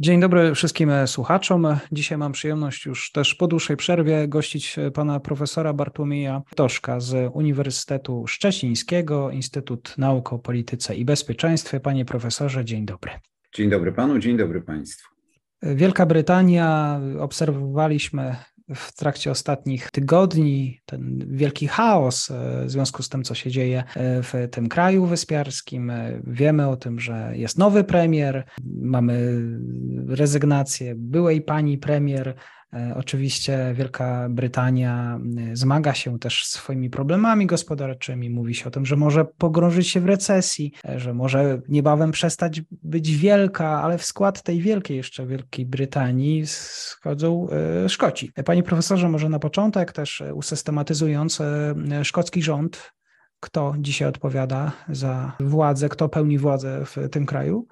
Dzień dobry wszystkim słuchaczom. Dzisiaj mam przyjemność już też po dłuższej przerwie gościć pana profesora Bartłomieja Toszka z Uniwersytetu Szczecińskiego, Instytut Nauk o Polityce i Bezpieczeństwie. Panie profesorze, dzień dobry. Dzień dobry panu, dzień dobry państwu. Wielka Brytania, obserwowaliśmy w trakcie ostatnich tygodni ten wielki chaos e, w związku z tym, co się dzieje e, w tym kraju wyspiarskim. E, wiemy o tym, że jest nowy premier, mamy rezygnację byłej pani premier oczywiście Wielka Brytania e, zmaga się też swoimi problemami gospodarczymi. Mówi się o tym, że może pogrążyć się w recesji, e, że może niebawem przestać być wielka, ale w skład tej wielkiej jeszcze Wielkiej Brytanii schodzą Szkoci. Panie profesorze, może na początek też usystematyzując szkocki rząd, kto dzisiaj odpowiada za władzę, kto pełni władzę w tym kraju?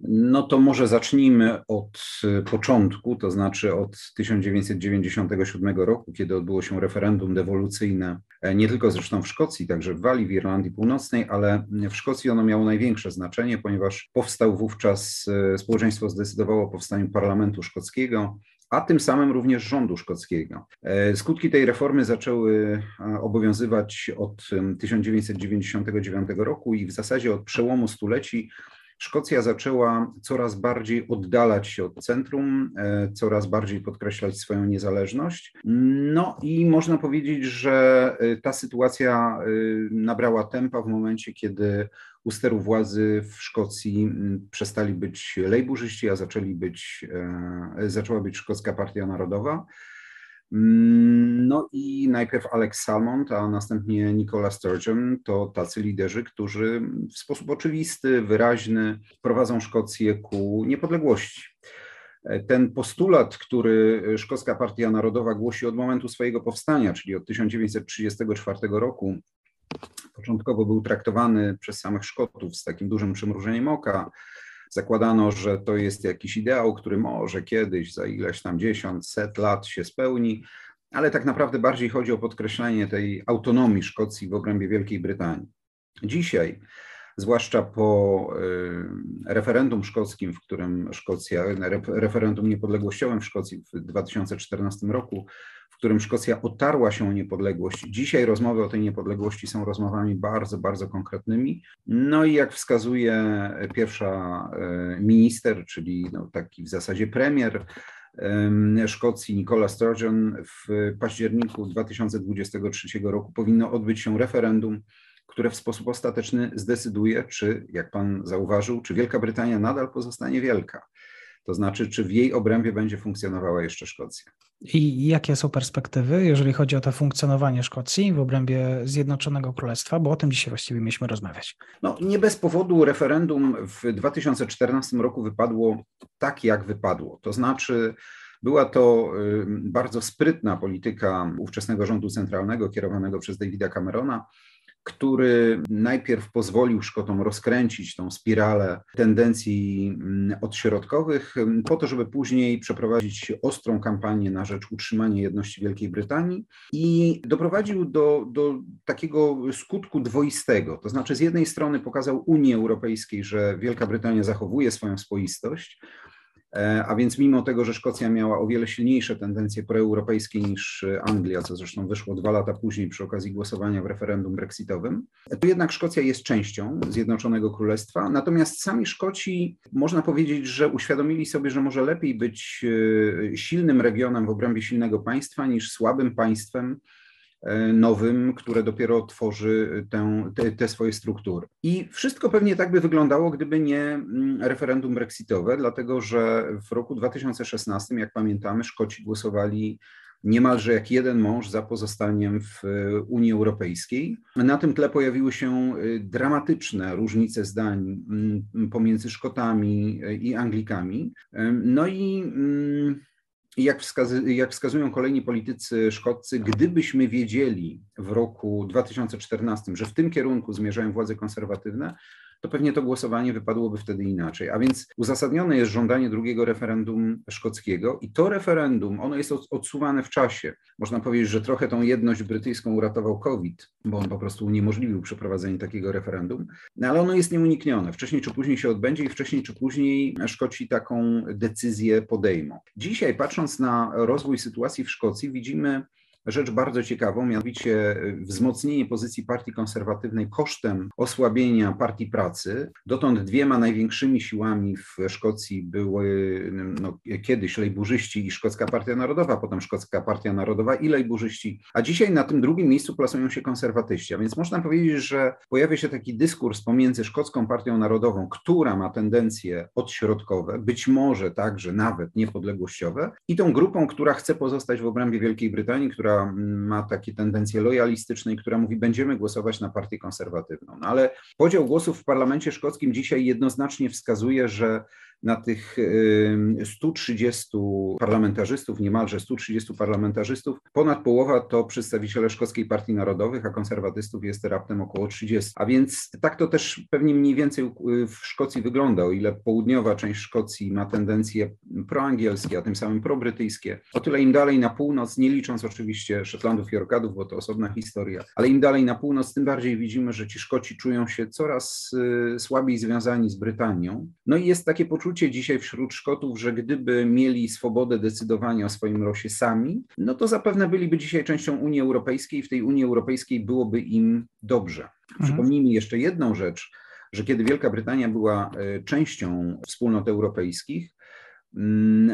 No to może zacznijmy od y, początku, to znaczy od 1997 roku, kiedy odbyło się referendum dewolucyjne, e, nie tylko zresztą w Szkocji, także w Walii, w Irlandii Północnej, ale w Szkocji ono miało największe znaczenie, ponieważ powstał wówczas, e, społeczeństwo zdecydowało o powstaniu parlamentu szkockiego, a tym samym również rządu szkockiego. E, skutki tej reformy zaczęły obowiązywać od 1999 roku i w zasadzie od przełomu stuleci Szkocja zaczęła coraz bardziej oddalać się od centrum, e, coraz bardziej podkreślać swoją niezależność. No i można powiedzieć, że e, ta sytuacja e, nabrała tempa w momencie, kiedy u steru władzy w Szkocji przestali być lejburzyści, a zaczęli być, zaczęła być Szkocka Partia Narodowa. Mm, no i najpierw Alex Salmond, a następnie Nicola Sturgeon to tacy liderzy, którzy w sposób oczywisty, wyraźny prowadzą Szkocję ku niepodległości. Ten postulat, który Szkocka Partia Narodowa głosi od momentu swojego powstania, czyli od 1934 roku, początkowo był traktowany przez samych Szkotów z takim dużym przymrużeniem oka. Zakładano, że to jest jakiś ideał, który może kiedyś za ileś tam dziesiąt, set lat się spełni, ale tak naprawdę bardziej chodzi o podkreślenie tej autonomii Szkocji w obrębie Wielkiej Brytanii. Dzisiaj, zwłaszcza po y, referendum szkockim, w którym Szkocja, referendum niepodległościowym w Szkocji w 2014 roku, w którym Szkocja otarła się o niepodległość. Dzisiaj rozmowy o tej niepodległości są rozmowami bardzo, bardzo konkretnymi. No i jak wskazuje pierwsza e, minister, czyli no taki w zasadzie premier Szkocji, Nicola Sturgeon, w październiku 2023 roku powinno odbyć się referendum, które w sposób ostateczny zdecyduje, czy, jak pan zauważył, czy Wielka Brytania nadal pozostanie wielka. To znaczy, czy w jej obrębie będzie funkcjonowała jeszcze Szkocja. I jakie są perspektywy, jeżeli chodzi o to funkcjonowanie Szkocji w obrębie Zjednoczonego Królestwa, bo o tym dzisiaj właściwie mieliśmy rozmawiać. No, nie bez powodu referendum w 2014 roku wypadło tak, jak wypadło. To znaczy, była to bardzo sprytna polityka ówczesnego rządu centralnego kierowanego przez Davida Camerona, który najpierw pozwolił Szkotom rozkręcić tą spiralę tendencji mm, odśrodkowych, mm, po to, żeby później przeprowadzić ostrą kampanię na rzecz utrzymania jedności Wielkiej Brytanii i doprowadził do, do takiego skutku dwoistego. To znaczy, z jednej strony pokazał Unii Europejskiej, że Wielka Brytania zachowuje swoją swoistość, a więc mimo tego, że Szkocja miała o wiele silniejsze tendencje proeuropejskie niż Anglia, co zresztą wyszło dwa lata później przy okazji głosowania w referendum brexitowym, to jednak Szkocja jest częścią Zjednoczonego Królestwa. Natomiast sami Szkoci, można powiedzieć, że uświadomili sobie, że może lepiej być e, silnym regionem w obrębie silnego państwa niż słabym państwem, E, nowym, które dopiero tworzy tę, te, te, swoje struktury. I wszystko pewnie tak by wyglądało, gdyby nie mm, referendum brexitowe, dlatego że w roku 2016, jak pamiętamy, Szkoci głosowali niemalże jak jeden mąż za pozostaniem w Unii Europejskiej. Na tym tle pojawiły się dramatyczne różnice zdań mm, pomiędzy Szkotami i Anglikami. No i mm, jak, wskazy, jak wskazują kolejni politycy szkoccy, gdybyśmy wiedzieli w roku 2014, że w tym kierunku zmierzają władze konserwatywne, to pewnie to głosowanie wypadłoby wtedy inaczej. A więc uzasadnione jest żądanie drugiego referendum szkockiego i to referendum, ono jest odsuwane w czasie. Można powiedzieć, że trochę tą jedność brytyjską uratował COVID, bo on po prostu uniemożliwił przeprowadzenie takiego referendum, no ale ono jest nieuniknione. Wcześniej czy później się odbędzie i wcześniej czy później Szkoci taką decyzję podejmą. Dzisiaj, patrząc na rozwój sytuacji w Szkocji, widzimy rzecz bardzo ciekawą, mianowicie y, wzmocnienie pozycji partii konserwatywnej kosztem osłabienia partii pracy. Dotąd dwiema największymi siłami w Szkocji były no, kiedyś lejburzyści i Szkocka Partia Narodowa, potem Szkocka Partia Narodowa i lejburzyści, a dzisiaj na tym drugim miejscu plasują się konserwatyści. A więc można powiedzieć, że pojawia się taki dyskurs pomiędzy Szkocką Partią Narodową, która ma tendencje odśrodkowe, być może także nawet niepodległościowe, i tą grupą, która chce pozostać w obrębie Wielkiej Brytanii, która ma takie tendencje lojalistyczne i która mówi, będziemy głosować na partię konserwatywną. No ale podział głosów w parlamencie szkockim dzisiaj jednoznacznie wskazuje, że na tych 130 parlamentarzystów, niemalże 130 parlamentarzystów, ponad połowa to przedstawiciele Szkockiej Partii Narodowych, a konserwatystów jest raptem około 30. A więc tak to też pewnie mniej więcej w Szkocji wygląda, o ile południowa część Szkocji ma tendencje proangielskie, a tym samym probrytyjskie, o tyle im dalej na północ, nie licząc oczywiście Szetlandów i Orkadów, bo to osobna historia, ale im dalej na północ, tym bardziej widzimy, że ci Szkoci czują się coraz y, słabiej związani z Brytanią. No i jest takie poczucie, poczucie dzisiaj wśród Szkotów, że gdyby mieli swobodę decydowania o swoim losie sami, no to zapewne byliby dzisiaj częścią Unii Europejskiej i w tej Unii Europejskiej byłoby im dobrze. Mhm. Przypomnijmy jeszcze jedną rzecz, że kiedy Wielka Brytania była e, częścią wspólnot europejskich,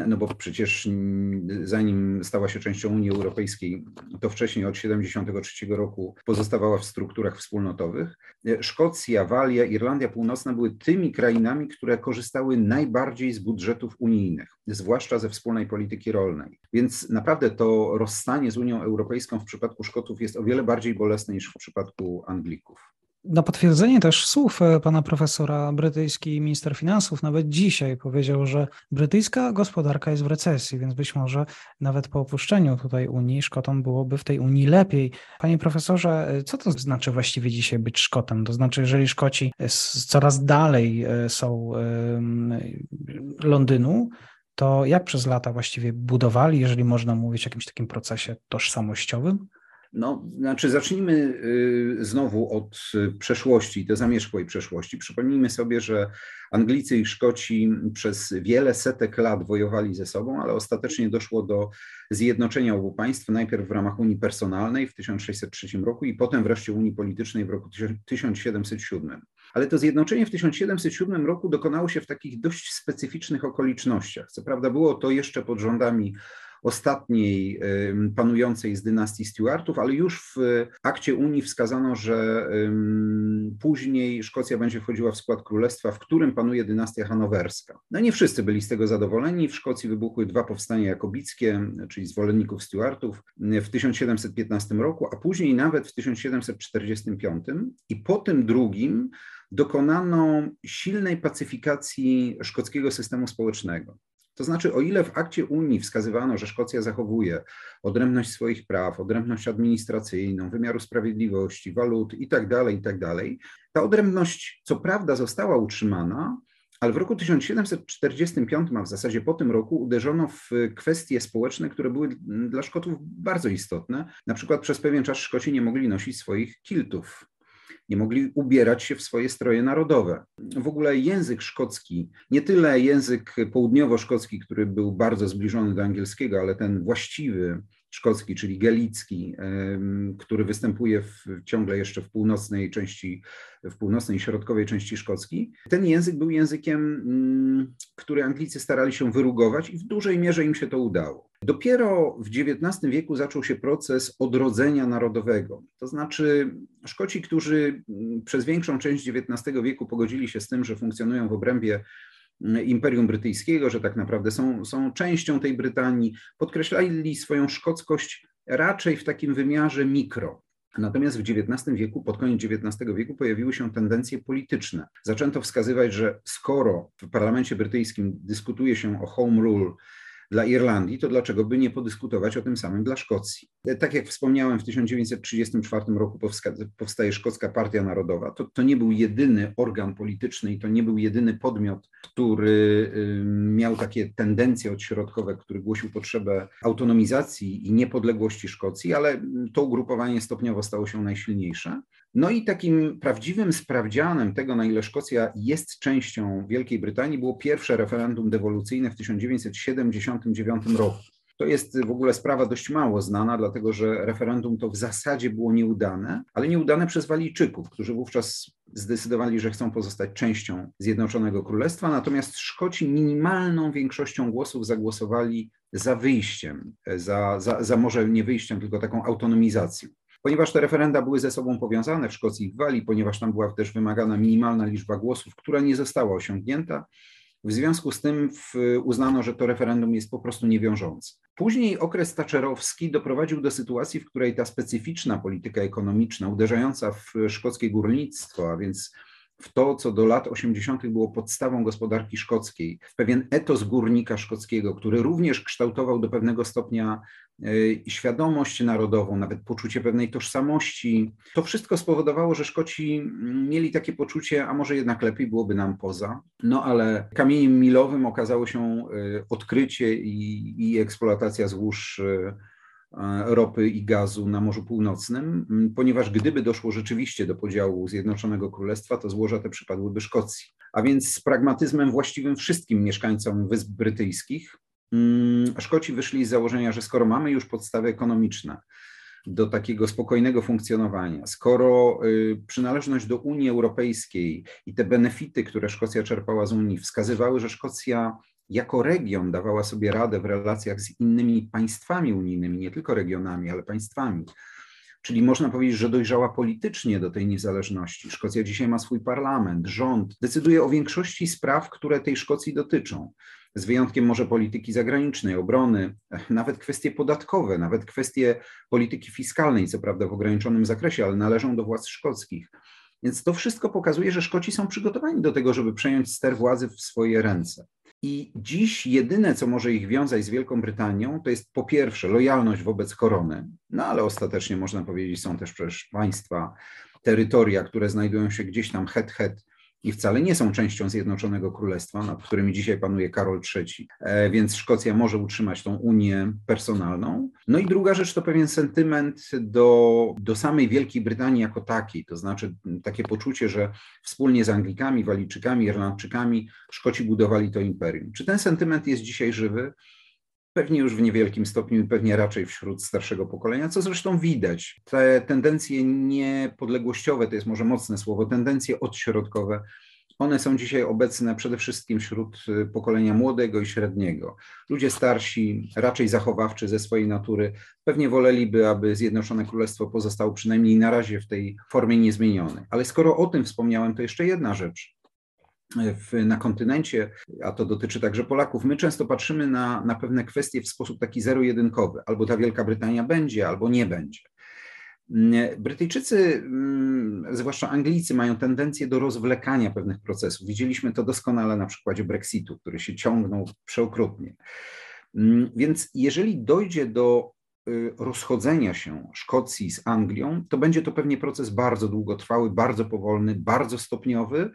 no bo przecież mm, zanim stała się częścią Unii Europejskiej, to wcześniej od 1973 roku pozostawała w strukturach wspólnotowych. Szkocja, Walia, Irlandia Północna były tymi krainami, które korzystały najbardziej z budżetów unijnych, zwłaszcza ze wspólnej polityki rolnej. Więc naprawdę to rozstanie z Unią Europejską w przypadku Szkotów jest o wiele bardziej bolesne niż w przypadku Anglików. Na potwierdzenie też słów e, pana profesora, brytyjski minister finansów nawet dzisiaj powiedział, że brytyjska gospodarka jest w recesji, więc być może nawet po opuszczeniu tutaj Unii Szkotom byłoby w tej Unii lepiej. Panie profesorze, e, co to znaczy właściwie dzisiaj być Szkotem? To znaczy, jeżeli Szkoci coraz dalej e, są Londynu, to jak przez lata właściwie budowali, jeżeli można mówić o jakimś takim procesie tożsamościowym? No, znaczy zacznijmy y, znowu od y, przeszłości, tej zamierzchłej przeszłości. Przypomnijmy sobie, że Anglicy i Szkoci przez wiele setek lat wojowali ze sobą, ale ostatecznie doszło do zjednoczenia obu państw, najpierw w ramach Unii Personalnej w 1603 roku i potem wreszcie Unii Politycznej w roku 1707. Ale to zjednoczenie w 1707 roku dokonało się w takich dość specyficznych okolicznościach. Co prawda było to jeszcze pod rządami ostatniej panującej z dynastii Stuartów, ale już w akcie Unii wskazano, że później Szkocja będzie wchodziła w skład królestwa, w którym panuje dynastia hanowerska. No nie wszyscy byli z tego zadowoleni. W Szkocji wybuchły dwa powstania jakobickie, czyli zwolenników Stuartów w 1715 roku, a później nawet w 1745 i po tym drugim dokonano silnej pacyfikacji szkockiego systemu społecznego. To znaczy, o ile w akcie Unii wskazywano, że Szkocja zachowuje odrębność swoich praw, odrębność administracyjną, wymiaru sprawiedliwości, walut itd., tak itd., tak ta odrębność co prawda została utrzymana, ale w roku 1745, a w zasadzie po tym roku, uderzono w kwestie społeczne, które były dla Szkotów bardzo istotne. Na przykład przez pewien czas Szkoci nie mogli nosić swoich kiltów nie mogli ubierać się w swoje stroje narodowe. W ogóle język szkocki, nie tyle język południowo-szkocki, który był bardzo zbliżony do angielskiego, ale ten właściwy szkocki, czyli galicki, który występuje w, ciągle jeszcze w północnej części, w północnej środkowej części Szkocji. Ten język był językiem, mm, który Anglicy starali się wyrugować i w dużej mierze im się to udało. Dopiero w XIX wieku zaczął się proces odrodzenia narodowego. To znaczy, Szkoci, którzy mm, przez większą część XIX wieku pogodzili się z tym, że funkcjonują w obrębie Imperium Brytyjskiego, że tak naprawdę są, są częścią tej Brytanii, podkreślali swoją szkockość raczej w takim wymiarze mikro. Natomiast w XIX wieku, pod koniec XIX wieku pojawiły się tendencje polityczne. Zaczęto wskazywać, że skoro w parlamencie brytyjskim dyskutuje się o home rule, dla Irlandii, to dlaczego by nie podyskutować o tym samym dla Szkocji? Tak jak wspomniałem, w 1934 roku powstaje Szkocka Partia Narodowa. To, to nie był jedyny organ polityczny i to nie był jedyny podmiot, który miał takie tendencje odśrodkowe, który głosił potrzebę autonomizacji i niepodległości Szkocji, ale to ugrupowanie stopniowo stało się najsilniejsze. No i takim prawdziwym sprawdzianem tego, na ile Szkocja jest częścią Wielkiej Brytanii, było pierwsze referendum dewolucyjne w 1979 roku. To jest w ogóle sprawa dość mało znana, dlatego że referendum to w zasadzie było nieudane, ale nieudane przez Walijczyków, którzy wówczas zdecydowali, że chcą pozostać częścią Zjednoczonego Królestwa, natomiast Szkoci minimalną większością głosów zagłosowali za wyjściem, za, za, za może nie wyjściem, tylko taką autonomizacją. Ponieważ te referenda były ze sobą powiązane w Szkocji i w Walii, ponieważ tam była też wymagana minimalna liczba głosów, która nie została osiągnięta, w związku z tym uznano, że to referendum jest po prostu niewiążące. Później okres tacierowski doprowadził do sytuacji, w której ta specyficzna polityka ekonomiczna, uderzająca w szkockie górnictwo, a więc w to, co do lat 80. było podstawą gospodarki szkockiej, w pewien etos górnika szkockiego, który również kształtował do pewnego stopnia świadomość narodową, nawet poczucie pewnej tożsamości. To wszystko spowodowało, że Szkoci mieli takie poczucie, a może jednak lepiej byłoby nam poza. No ale kamieniem milowym okazało się e, odkrycie i, i eksploatacja złóż e, E, ropy i gazu na Morzu Północnym, ponieważ gdyby doszło rzeczywiście do podziału Zjednoczonego Królestwa, to złoża te przypadłyby Szkocji. A więc z pragmatyzmem właściwym wszystkim mieszkańcom Wysp Brytyjskich, Szkoci wyszli z założenia, że skoro mamy już podstawy ekonomiczne do takiego spokojnego funkcjonowania, skoro y, przynależność do Unii Europejskiej i te benefity, które Szkocja czerpała z Unii, wskazywały, że Szkocja jako region dawała sobie radę w relacjach z innymi państwami unijnymi, nie tylko regionami, ale państwami. Czyli można powiedzieć, że dojrzała politycznie do tej niezależności. Szkocja dzisiaj ma swój parlament, rząd, decyduje o większości spraw, które tej Szkocji dotyczą. Z wyjątkiem może polityki zagranicznej, obrony, nawet kwestie podatkowe, nawet kwestie polityki fiskalnej, co prawda w ograniczonym zakresie, ale należą do władz szkockich. Więc to wszystko pokazuje, że Szkoci są przygotowani do tego, żeby przejąć ster władzy w swoje ręce. I dziś jedyne, co może ich wiązać z Wielką Brytanią, to jest po pierwsze lojalność wobec korony, no ale ostatecznie można powiedzieć, są też przecież państwa, terytoria, które znajdują się gdzieś tam het-het i wcale nie są częścią Zjednoczonego Królestwa, nad którymi dzisiaj panuje Karol III, e, więc Szkocja może utrzymać tą unię personalną. No i druga rzecz to pewien sentyment do, do samej Wielkiej Brytanii jako takiej, to znaczy takie poczucie, że wspólnie z Anglikami, Walijczykami, Irlandczykami Szkoci budowali to imperium. Czy ten sentyment jest dzisiaj żywy? Pewnie już w niewielkim stopniu i pewnie raczej wśród starszego pokolenia, co zresztą widać. Te tendencje niepodległościowe, to jest może mocne słowo, tendencje odśrodkowe, one są dzisiaj obecne przede wszystkim wśród y, pokolenia młodego i średniego. Ludzie starsi, raczej zachowawczy ze swojej natury, pewnie woleliby, aby Zjednoczone Królestwo pozostało przynajmniej na razie w tej formie niezmienionej. Ale skoro o tym wspomniałem, to jeszcze jedna rzecz w, na kontynencie, a to dotyczy także Polaków, my często patrzymy na, na pewne kwestie w sposób taki zero-jedynkowy. Albo ta Wielka Brytania będzie, albo nie będzie. Brytyjczycy, mm, zwłaszcza Anglicy, mają tendencję do rozwlekania pewnych procesów. Widzieliśmy to doskonale na przykładzie Brexitu, który się ciągnął przeokrutnie. Mm, więc jeżeli dojdzie do y, rozchodzenia się Szkocji z Anglią, to będzie to pewnie proces bardzo długotrwały, bardzo powolny, bardzo stopniowy,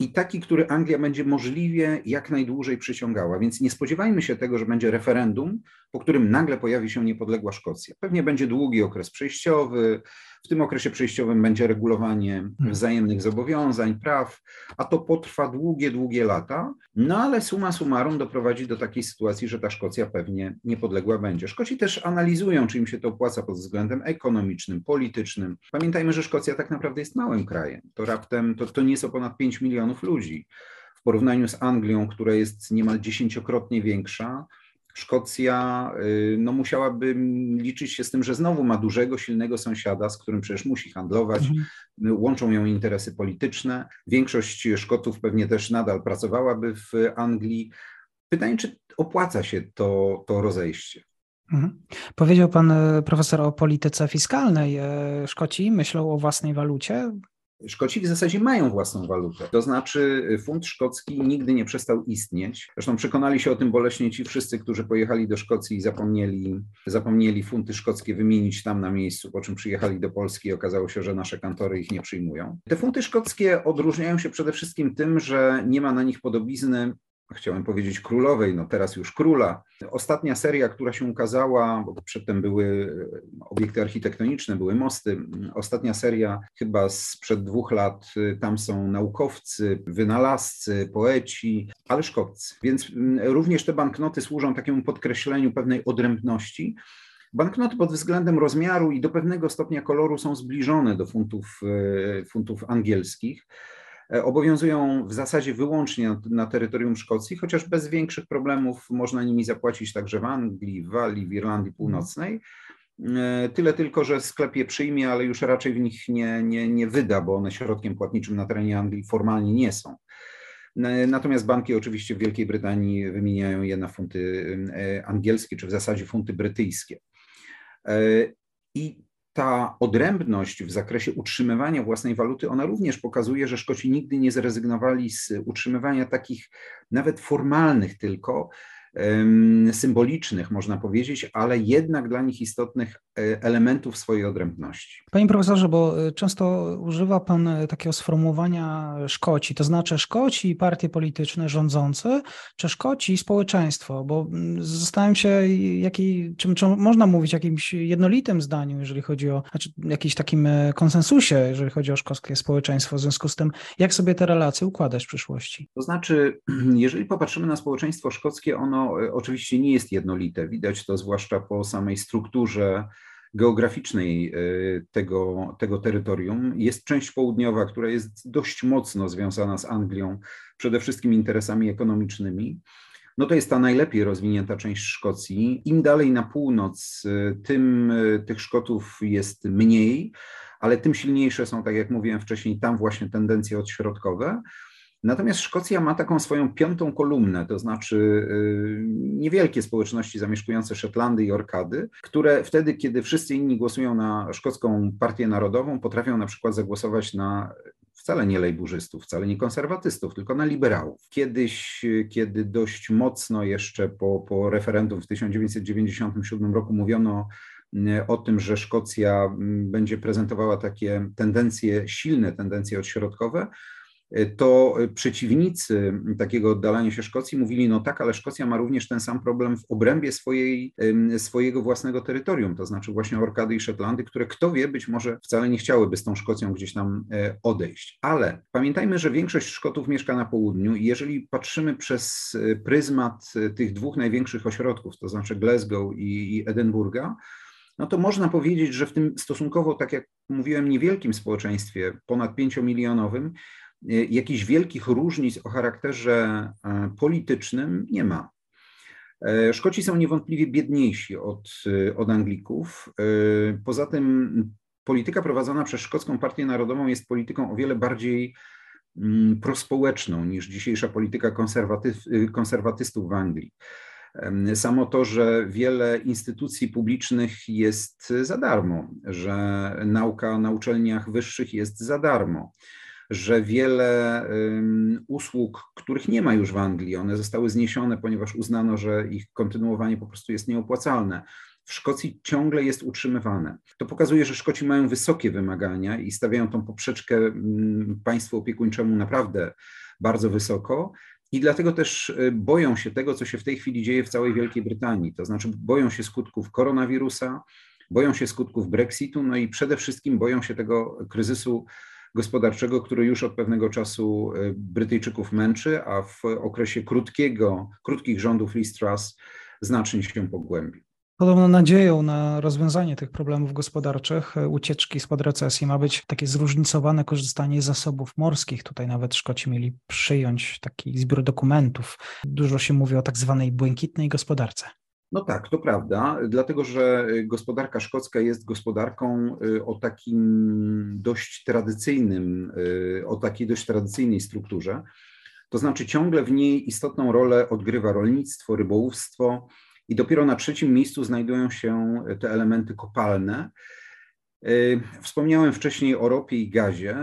i taki, który Anglia będzie możliwie jak najdłużej przyciągała. Więc nie spodziewajmy się tego, że będzie referendum, po którym nagle pojawi się niepodległa Szkocja. Pewnie będzie długi okres przejściowy, w tym okresie przejściowym będzie regulowanie hmm. wzajemnych zobowiązań, praw, a to potrwa długie, długie lata. No ale suma summarum doprowadzi do takiej sytuacji, że ta Szkocja pewnie niepodległa będzie. Szkoci też analizują, czy im się to opłaca pod względem ekonomicznym, politycznym. Pamiętajmy, że Szkocja tak naprawdę jest małym krajem. To raptem, to, to nieco ponad 5 milionów ludzi. W porównaniu z Anglią, która jest niemal dziesięciokrotnie większa, Szkocja y, no, musiałaby liczyć się z tym, że znowu ma dużego, silnego sąsiada, z którym przecież musi handlować. Mhm. Łączą ją interesy polityczne. Większość Szkotów pewnie też nadal pracowałaby w Anglii. Pytanie, czy opłaca się to, to rozejście? Mhm. Powiedział pan e, profesor o polityce fiskalnej. E, Szkoci myślą o własnej walucie. Szkoci w zasadzie mają własną walutę. To znaczy, y, funt szkocki nigdy nie przestał istnieć. Zresztą przekonali się o tym boleśnie ci wszyscy, którzy pojechali do Szkocji i zapomnieli, zapomnieli funty szkockie wymienić tam na miejscu, po czym przyjechali do Polski i okazało się, że nasze kantory ich nie przyjmują. Te funty szkockie odróżniają się przede wszystkim tym, że nie ma na nich podobizny chciałem powiedzieć królowej, no teraz już króla. Ostatnia seria, która się ukazała, bo przedtem były obiekty architektoniczne, były mosty. Ostatnia seria chyba sprzed dwóch lat, tam są naukowcy, wynalazcy, poeci, ale szkoccy. Więc mm, również te banknoty służą takiemu podkreśleniu pewnej odrębności. Banknoty pod względem rozmiaru i do pewnego stopnia koloru są zbliżone do funtów, e, funtów angielskich. E, obowiązują w zasadzie wyłącznie na, terytorium Szkocji, chociaż bez większych problemów można nimi zapłacić także w Anglii, w Walii, w Irlandii Północnej. E, tyle tylko, że sklep je przyjmie, ale już raczej w nich nie, nie, nie wyda, bo one środkiem płatniczym na terenie Anglii formalnie nie są. E, natomiast banki oczywiście w Wielkiej Brytanii wymieniają je na funty angielskie, czy w zasadzie funty brytyjskie. I ta odrębność w zakresie utrzymywania własnej waluty, ona również pokazuje, że Szkoci nigdy nie zrezygnowali z utrzymywania takich nawet formalnych tylko symbolicznych, można powiedzieć, ale jednak dla nich istotnych elementów swojej odrębności. Panie profesorze, bo e, często używa Pan e, takiego sformułowania Szkoci, to znaczy Szkoci i partie polityczne rządzące, czy Szkoci i społeczeństwo, bo mm, zastanawiam się, jaki, czy, czy można mówić jakimś jednolitym zdaniu, jeżeli chodzi o, znaczy jakimś takim konsensusie, jeżeli chodzi o szkockie społeczeństwo, w związku z tym, jak sobie te relacje układać w przyszłości? To znaczy, jeżeli popatrzymy na społeczeństwo szkockie, ono E, oczywiście nie jest jednolite. Widać to zwłaszcza po samej strukturze geograficznej e, tego, tego terytorium. Jest część południowa, która jest dość mocno związana z Anglią, przede wszystkim interesami ekonomicznymi. No to jest ta najlepiej rozwinięta część Szkocji. Im dalej na północ, e, tym tych Szkotów jest mniej, ale tym silniejsze są, tak jak mówiłem wcześniej, tam właśnie tendencje odśrodkowe. Natomiast Szkocja ma taką swoją piątą kolumnę, to znaczy y, niewielkie społeczności zamieszkujące Szetlandy i Orkady, które wtedy, kiedy wszyscy inni głosują na szkocką partię narodową, potrafią na przykład zagłosować na wcale nie lejburzystów, wcale nie konserwatystów, tylko na liberałów. Kiedyś, kiedy dość mocno jeszcze po, po referendum w 1997 roku mówiono y, o tym, że Szkocja mm, będzie prezentowała takie tendencje, silne tendencje odśrodkowe, to przeciwnicy takiego oddalania się Szkocji mówili, no tak, ale Szkocja ma również ten sam problem w obrębie swojej, swojego własnego terytorium, to znaczy właśnie Orkady i Szetlandy, które kto wie, być może wcale nie chciałyby z tą Szkocją gdzieś tam e, odejść. Ale pamiętajmy, że większość Szkotów mieszka na południu i jeżeli patrzymy przez e, pryzmat e, tych dwóch największych ośrodków, to znaczy Glasgow i, i Edynburga, no to można powiedzieć, że w tym stosunkowo, tak jak mówiłem, niewielkim społeczeństwie, ponad pięciomilionowym, Y, jakichś wielkich różnic o charakterze e, politycznym nie ma. E, Szkoci są niewątpliwie biedniejsi od, od Anglików. E, poza tym polityka prowadzona przez Szkocką Partię Narodową jest polityką o wiele bardziej mm, prospołeczną niż dzisiejsza polityka konserwatystów w Anglii. Samo to, że wiele instytucji publicznych jest za darmo, że nauka na uczelniach wyższych jest za darmo, że wiele usług, których nie ma już w Anglii, one zostały zniesione, ponieważ uznano, że ich kontynuowanie po prostu jest nieopłacalne. W Szkocji ciągle jest utrzymywane. To pokazuje, że Szkoci mają wysokie wymagania i stawiają tą poprzeczkę państwu opiekuńczemu naprawdę bardzo wysoko. I dlatego też y, boją się tego, co się w tej chwili dzieje w całej Wielkiej Brytanii. To znaczy, boją się skutków koronawirusa, boją się skutków Brexitu, no i przede wszystkim boją się tego kryzysu gospodarczego, który już od pewnego czasu e, Brytyjczyków męczy, a w okresie krótkiego, krótkich rządów Liz znacznie się pogłębi. Podobno nadzieją na rozwiązanie tych problemów gospodarczych, e, ucieczki spod recesji ma być takie zróżnicowane korzystanie z zasobów morskich. Tutaj nawet Szkoci mieli przyjąć taki zbiór dokumentów. Dużo się mówi o tak zwanej błękitnej gospodarce. No tak, to prawda, dlatego że gospodarka szkocka jest gospodarką y, o takim dość tradycyjnym, y, o takiej dość tradycyjnej strukturze. To znaczy ciągle w niej istotną rolę odgrywa rolnictwo, rybołówstwo i dopiero na trzecim miejscu znajdują się te elementy kopalne, Y, wspomniałem wcześniej o ropie i gazie,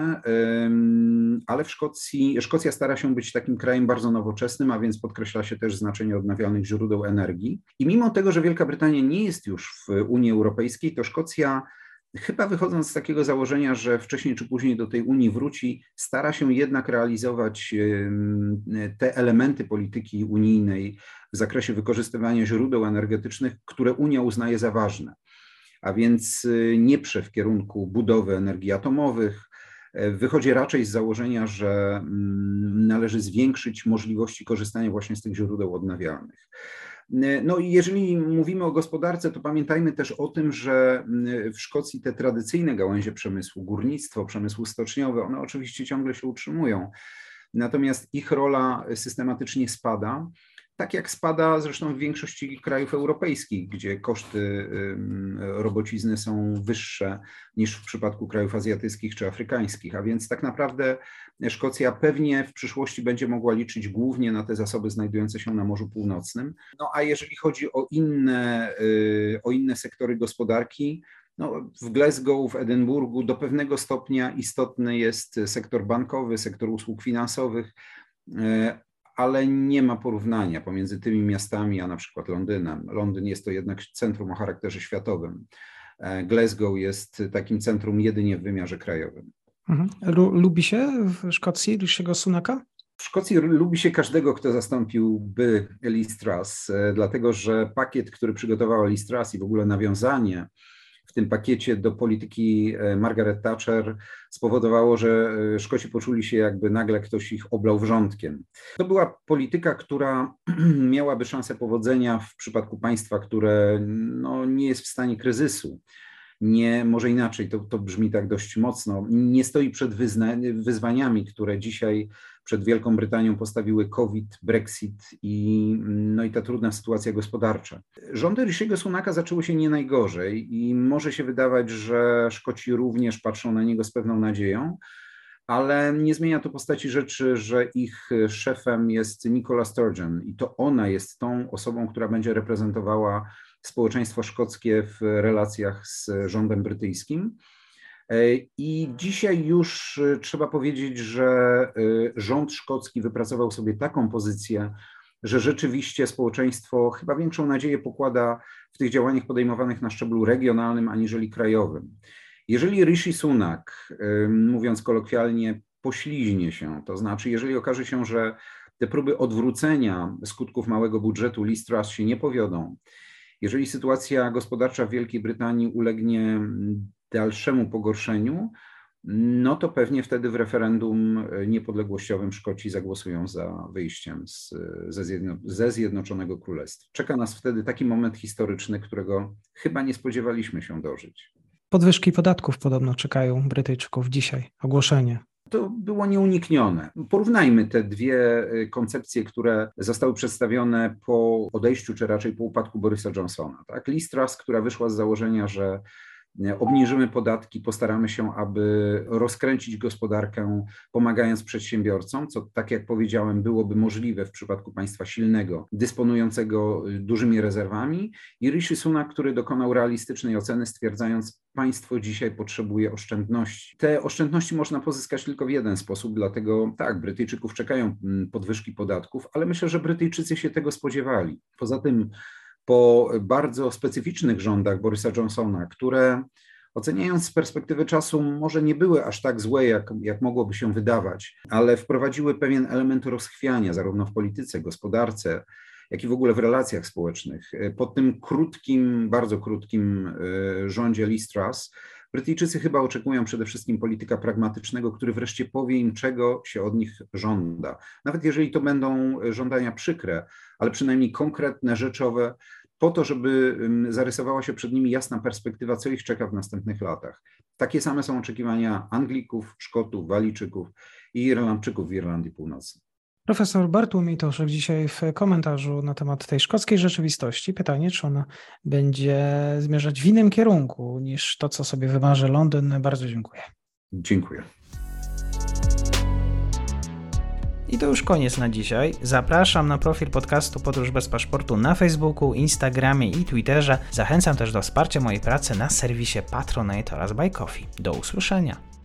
ale w Szkocji, Szkocja stara się być takim krajem bardzo nowoczesnym, a więc podkreśla się też znaczenie odnawialnych źródeł energii. I mimo tego, że Wielka Brytania nie jest już w Unii Europejskiej, to Szkocja chyba wychodząc z takiego założenia, że wcześniej czy później do tej Unii wróci, stara się jednak realizować te elementy polityki unijnej w zakresie wykorzystywania źródeł energetycznych, które Unia uznaje za ważne a więc y, nie prze w kierunku budowy energii atomowych. E, wychodzi raczej z założenia, że mm, należy zwiększyć możliwości korzystania właśnie z tych źródeł odnawialnych. No i jeżeli mówimy o gospodarce, to pamiętajmy też o tym, że w Szkocji te tradycyjne gałęzie przemysłu, górnictwo, przemysł stoczniowy, one oczywiście ciągle się utrzymują. Natomiast ich rola systematycznie spada tak jak spada zresztą w większości krajów europejskich, gdzie koszty robocizny są wyższe niż w przypadku krajów azjatyckich czy afrykańskich. A więc tak naprawdę Szkocja pewnie w przyszłości będzie mogła liczyć głównie na te zasoby znajdujące się na Morzu Północnym. No a jeżeli chodzi o inne, y, o inne sektory gospodarki, no, w Glasgow, w Edynburgu do pewnego stopnia istotny jest sektor bankowy, sektor usług finansowych, y, ale nie ma porównania pomiędzy tymi miastami, a na przykład Londynem. Londyn jest to jednak centrum o charakterze światowym. E, Glasgow jest takim centrum jedynie w wymiarze krajowym. Mhm. Lubi się w Szkocji Rishiego Sunaka? W Szkocji lubi się każdego, kto zastąpiłby Liz Truss, e, dlatego że pakiet, który przygotowała Liz Truss i w ogóle nawiązanie tym pakiecie do polityki e, Margaret Thatcher spowodowało, że e, Szkoci poczuli się jakby nagle ktoś ich oblał wrzątkiem. To była polityka, która miałaby szansę powodzenia w przypadku państwa, które no, nie jest w stanie kryzysu nie, może inaczej, to, to brzmi tak dość mocno, nie stoi przed wyzwaniami, które dzisiaj przed Wielką Brytanią postawiły COVID, Brexit i, no i ta trudna sytuacja gospodarcza. Rządy Rishiego Sunaka zaczęły się nie najgorzej i może się wydawać, że Szkoci również patrzą na niego z pewną nadzieją, ale nie zmienia to postaci rzeczy, że ich szefem jest Nicola Sturgeon i to ona jest tą osobą, która będzie reprezentowała społeczeństwo szkockie w relacjach z rządem brytyjskim. E, I dzisiaj już e, trzeba powiedzieć, że e, rząd szkocki wypracował sobie taką pozycję, że rzeczywiście społeczeństwo chyba większą nadzieję pokłada w tych działaniach podejmowanych na szczeblu regionalnym aniżeli krajowym. Jeżeli Rishi Sunak, mówiąc kolokwialnie, pośliźnie się, to znaczy, jeżeli okaże się, że te próby odwrócenia skutków małego budżetu Liz Truss się nie powiodą, jeżeli sytuacja gospodarcza w Wielkiej Brytanii ulegnie dalszemu pogorszeniu, no to pewnie wtedy w referendum niepodległościowym Szkoci zagłosują za wyjściem z, ze, zjedno, ze Zjednoczonego Królestwa. Czeka nas wtedy taki moment historyczny, którego chyba nie spodziewaliśmy się dożyć. Podwyżki podatków podobno czekają Brytyjczyków dzisiaj, ogłoszenie. To było nieuniknione. Porównajmy te dwie y, koncepcje, które zostały przedstawione po odejściu, czy raczej po upadku Borysa Johnsona. Tak? Liz Truss, która wyszła z założenia, że obniżymy podatki, postaramy się, aby rozkręcić gospodarkę, pomagając przedsiębiorcom, co, tak jak powiedziałem, byłoby możliwe w przypadku państwa silnego, dysponującego dużymi rezerwami, i Rishi Sunak, który dokonał realistycznej oceny, stwierdzając, państwo dzisiaj potrzebuje oszczędności. Te oszczędności można pozyskać tylko w jeden sposób, dlatego tak, Brytyjczyków czekają mm, podwyżki podatków, ale myślę, że Brytyjczycy się tego spodziewali. Poza tym po bardzo specyficznych rządach Borysa Johnsona, które oceniając z perspektywy czasu może nie były aż tak złe, jak, jak mogłoby się wydawać, ale wprowadziły pewien element rozchwiania zarówno w polityce, gospodarce, jak i w ogóle w relacjach społecznych. Po tym krótkim, bardzo krótkim e, rządzie Liz Truss Brytyjczycy chyba oczekują przede wszystkim polityka pragmatycznego, który wreszcie powie im, czego się od nich żąda. Nawet jeżeli to będą żądania przykre, ale przynajmniej konkretne, rzeczowe, po to, żeby zarysowała się przed nimi jasna perspektywa, co ich czeka w następnych latach. Takie same są oczekiwania Anglików, Szkotów, Walijczyków i Irlandczyków w Irlandii Północnej. Profesor Bartłomiej Toszek dzisiaj w komentarzu na temat tej szkockiej rzeczywistości. Pytanie, czy ona będzie zmierzać w innym kierunku niż to, co sobie wymarzy Londyn. Bardzo dziękuję. Dziękuję. I to już koniec na dzisiaj. Zapraszam na profil podcastu Podróż bez paszportu na Facebooku, Instagramie i Twitterze. Zachęcam też do wsparcia mojej pracy na serwisie Patronite oraz Buy Coffee. Do usłyszenia.